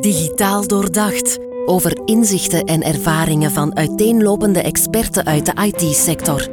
Digitaal doordacht. Over inzichten en ervaringen van uiteenlopende experten uit de IT-sector.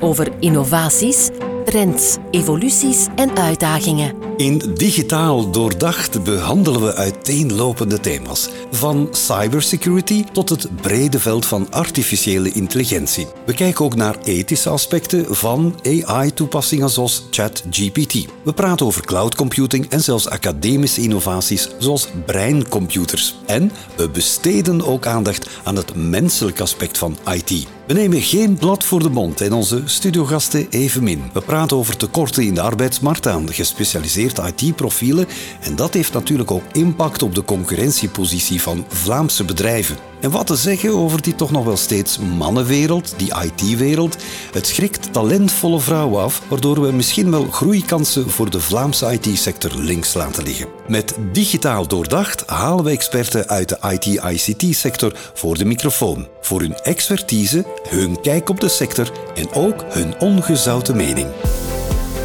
Over innovaties, trends, evoluties en uitdagingen. In Digitaal Doordacht behandelen we uiteenlopende thema's. Van cybersecurity tot het brede veld van artificiële intelligentie. We kijken ook naar ethische aspecten van AI-toepassingen zoals ChatGPT. We praten over cloud computing en zelfs academische innovaties zoals breincomputers. En we besteden ook aandacht aan het menselijk aspect van IT. We nemen geen blad voor de mond en onze studiogasten evenmin. We praten over tekorten in de arbeidsmarkt aan gespecialiseerde IT-profielen en dat heeft natuurlijk ook impact op de concurrentiepositie van Vlaamse bedrijven. En wat te zeggen over die toch nog wel steeds mannenwereld, die IT-wereld. Het schrikt talentvolle vrouwen af, waardoor we misschien wel groeikansen voor de Vlaamse IT-sector links laten liggen. Met digitaal doordacht halen we experten uit de IT-ICT-sector voor de microfoon. Voor hun expertise, hun kijk op de sector en ook hun ongezouten mening.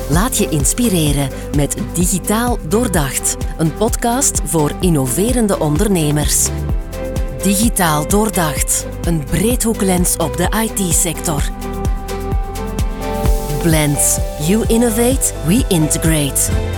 Laat je inspireren met Digitaal Doordacht, een podcast voor innoverende ondernemers. Digitaal doordacht. Een breedhoeklens op de IT-sector. Blends. You innovate, we integrate.